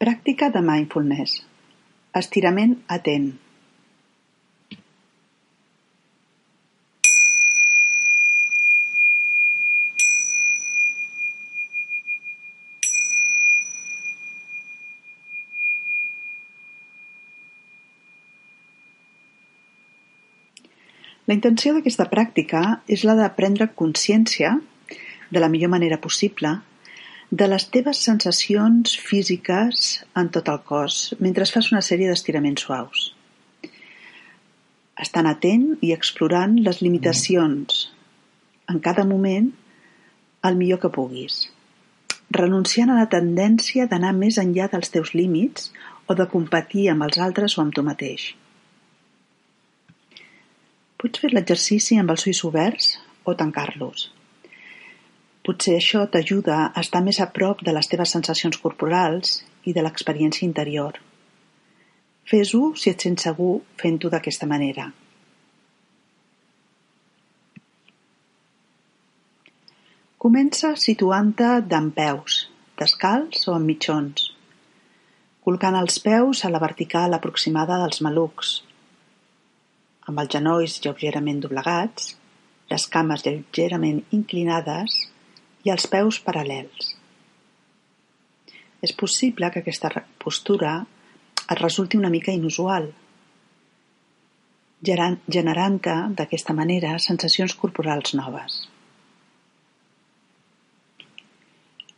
Pràctica de mindfulness: estirament atent. La intenció d'aquesta pràctica és la de prendre consciència, de la millor manera possible, de les teves sensacions físiques en tot el cos mentre fas una sèrie d'estiraments suaus. Estant atent i explorant les limitacions en cada moment el millor que puguis, renunciant a la tendència d'anar més enllà dels teus límits o de competir amb els altres o amb tu mateix. Pots fer l'exercici amb els ulls oberts o tancar-los. Potser això t'ajuda a estar més a prop de les teves sensacions corporals i de l'experiència interior. Fes-ho si et sents segur fent-ho d'aquesta manera. Comença situant-te dempeus, descalç o amb mitjons, col·locant els peus a la vertical aproximada dels malucs, amb els genolls lleugerament doblegats, les cames lleugerament inclinades i els peus paral·lels. És possible que aquesta postura et resulti una mica inusual, generant-te d'aquesta manera sensacions corporals noves.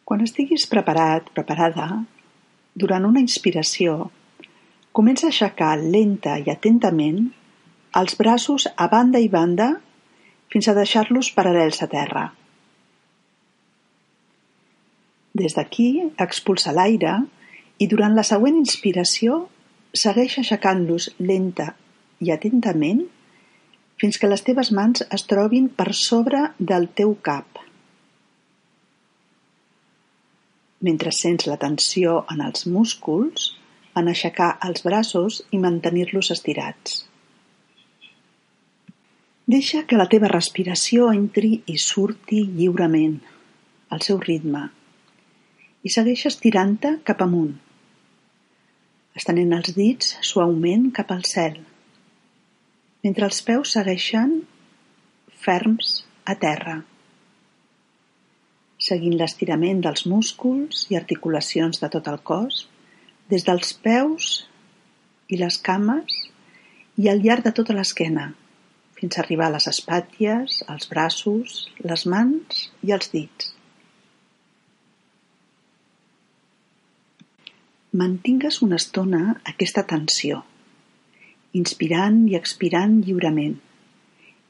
Quan estiguis preparat, preparada, durant una inspiració, comença a aixecar lenta i atentament els braços a banda i banda fins a deixar-los paral·lels a terra. Des d'aquí expulsa l'aire i durant la següent inspiració segueix aixecant-los lenta i atentament fins que les teves mans es trobin per sobre del teu cap. Mentre sents la tensió en els músculs en aixecar els braços i mantenir-los estirats. Deixa que la teva respiració entri i surti lliurement, al seu ritme, i segueix estirant-te cap amunt, estenent els dits suaument cap al cel, mentre els peus segueixen ferms a terra, seguint l'estirament dels músculs i articulacions de tot el cos, des dels peus i les cames i al llarg de tota l'esquena, fins a arribar a les espatlles, els braços, les mans i els dits. Mantingues una estona aquesta tensió, inspirant i expirant lliurement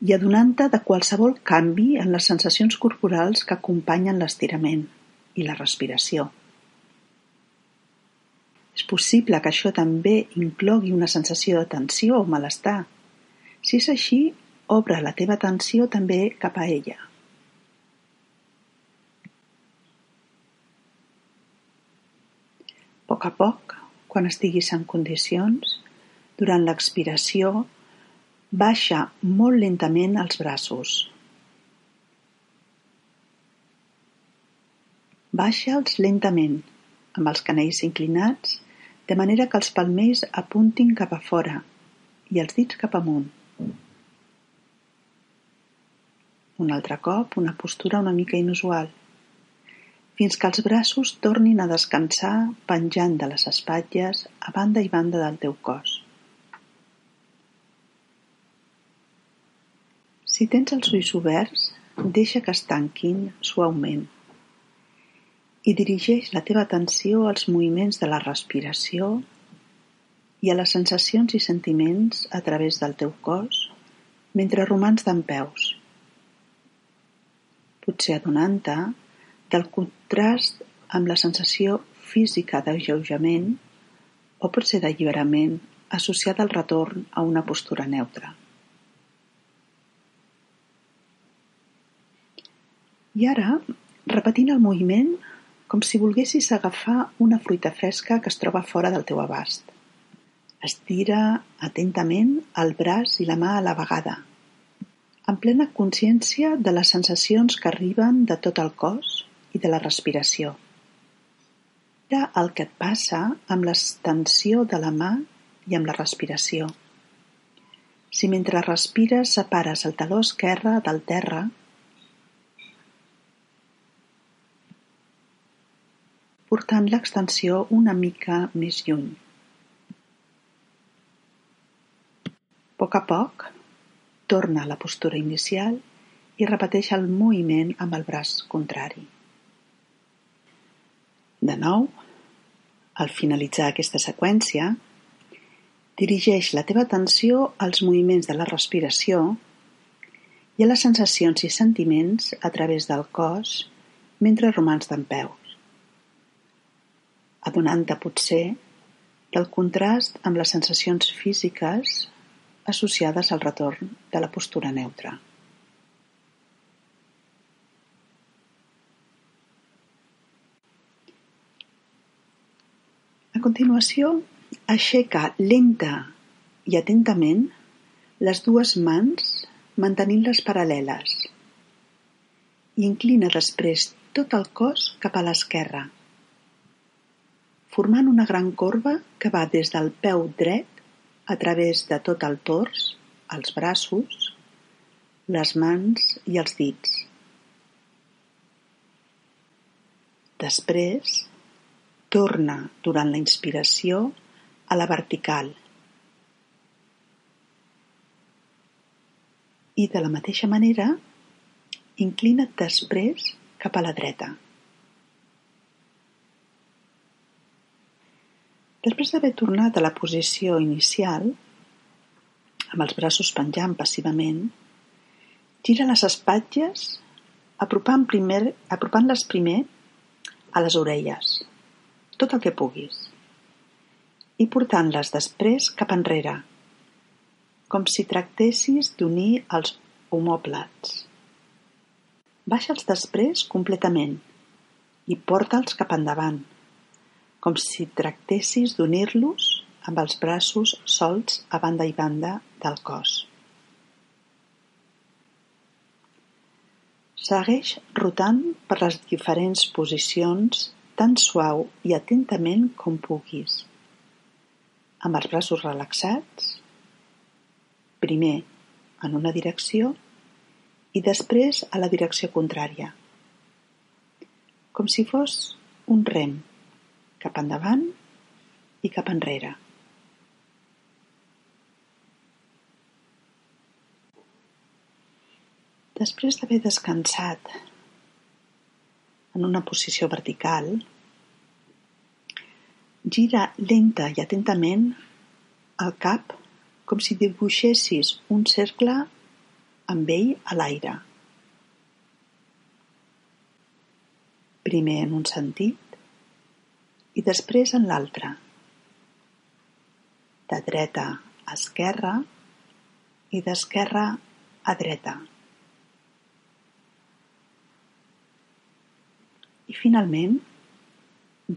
i adonant-te de qualsevol canvi en les sensacions corporals que acompanyen l'estirament i la respiració. És possible que això també inclogui una sensació de tensió o malestar. Si és així, Obre la teva atenció també cap a ella. Poc a poc, quan estiguis en condicions, durant l'expiració, baixa molt lentament els braços. Baixa'ls lentament, amb els canells inclinats, de manera que els palmells apuntin cap a fora i els dits cap amunt. Un altre cop una postura una mica inusual, fins que els braços tornin a descansar penjant de les espatlles a banda i banda del teu cos. Si tens els ulls oberts, deixa que es tanquin suaument i dirigeix la teva atenció als moviments de la respiració i a les sensacions i sentiments a través del teu cos mentre romans dempeus potser adonant-te del contrast amb la sensació física d'alleujament o potser d'alliberament associada al retorn a una postura neutra. I ara, repetint el moviment com si volguessis agafar una fruita fresca que es troba fora del teu abast. Estira atentament el braç i la mà a la vegada, amb plena consciència de les sensacions que arriben de tot el cos i de la respiració. Mira el que et passa amb l'extensió de la mà i amb la respiració. Si mentre respires separes el taló esquerre del terra, portant l'extensió una mica més lluny. A poc a poc, torna a la postura inicial i repeteix el moviment amb el braç contrari. De nou, al finalitzar aquesta seqüència, dirigeix la teva atenció als moviments de la respiració i a les sensacions i sentiments a través del cos mentre romans dempeus adonant-te potser del contrast amb les sensacions físiques associades al retorn de la postura neutra. Continuació, aixeca lenta i atentament les dues mans mantenint-les paral·leles i inclina després tot el cos cap a l'esquerra formant una gran corba que va des del peu dret a través de tot el tors, els braços, les mans i els dits. Després, torna durant la inspiració a la vertical i de la mateixa manera inclina't després cap a la dreta. Després d'haver tornat a la posició inicial, amb els braços penjant passivament, gira les espatlles apropant primer, apropant-les primer a les orelles, tot el que puguis, i portant-les després cap enrere, com si tractessis d'unir els homòplats. Baixa'ls després completament i porta'ls cap endavant, com si tractessis d'unir-los amb els braços solts a banda i banda del cos. Segueix rotant per les diferents posicions tan suau i atentament com puguis, amb els braços relaxats, primer en una direcció i després a la direcció contrària, com si fos un rem cap endavant i cap enrere. Després d'haver descansat en una posició vertical, gira lenta i atentament el cap com si dibuixessis un cercle amb ell a l'aire. Primer en un sentit i després en l'altre, de dreta a esquerra i d'esquerra a dreta. I finalment,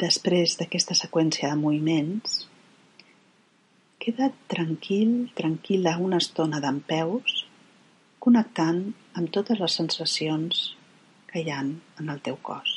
després d'aquesta seqüència de moviments, queda't tranquil, tranquil·la una estona dempeus, connectant amb totes les sensacions que hi han en el teu cos.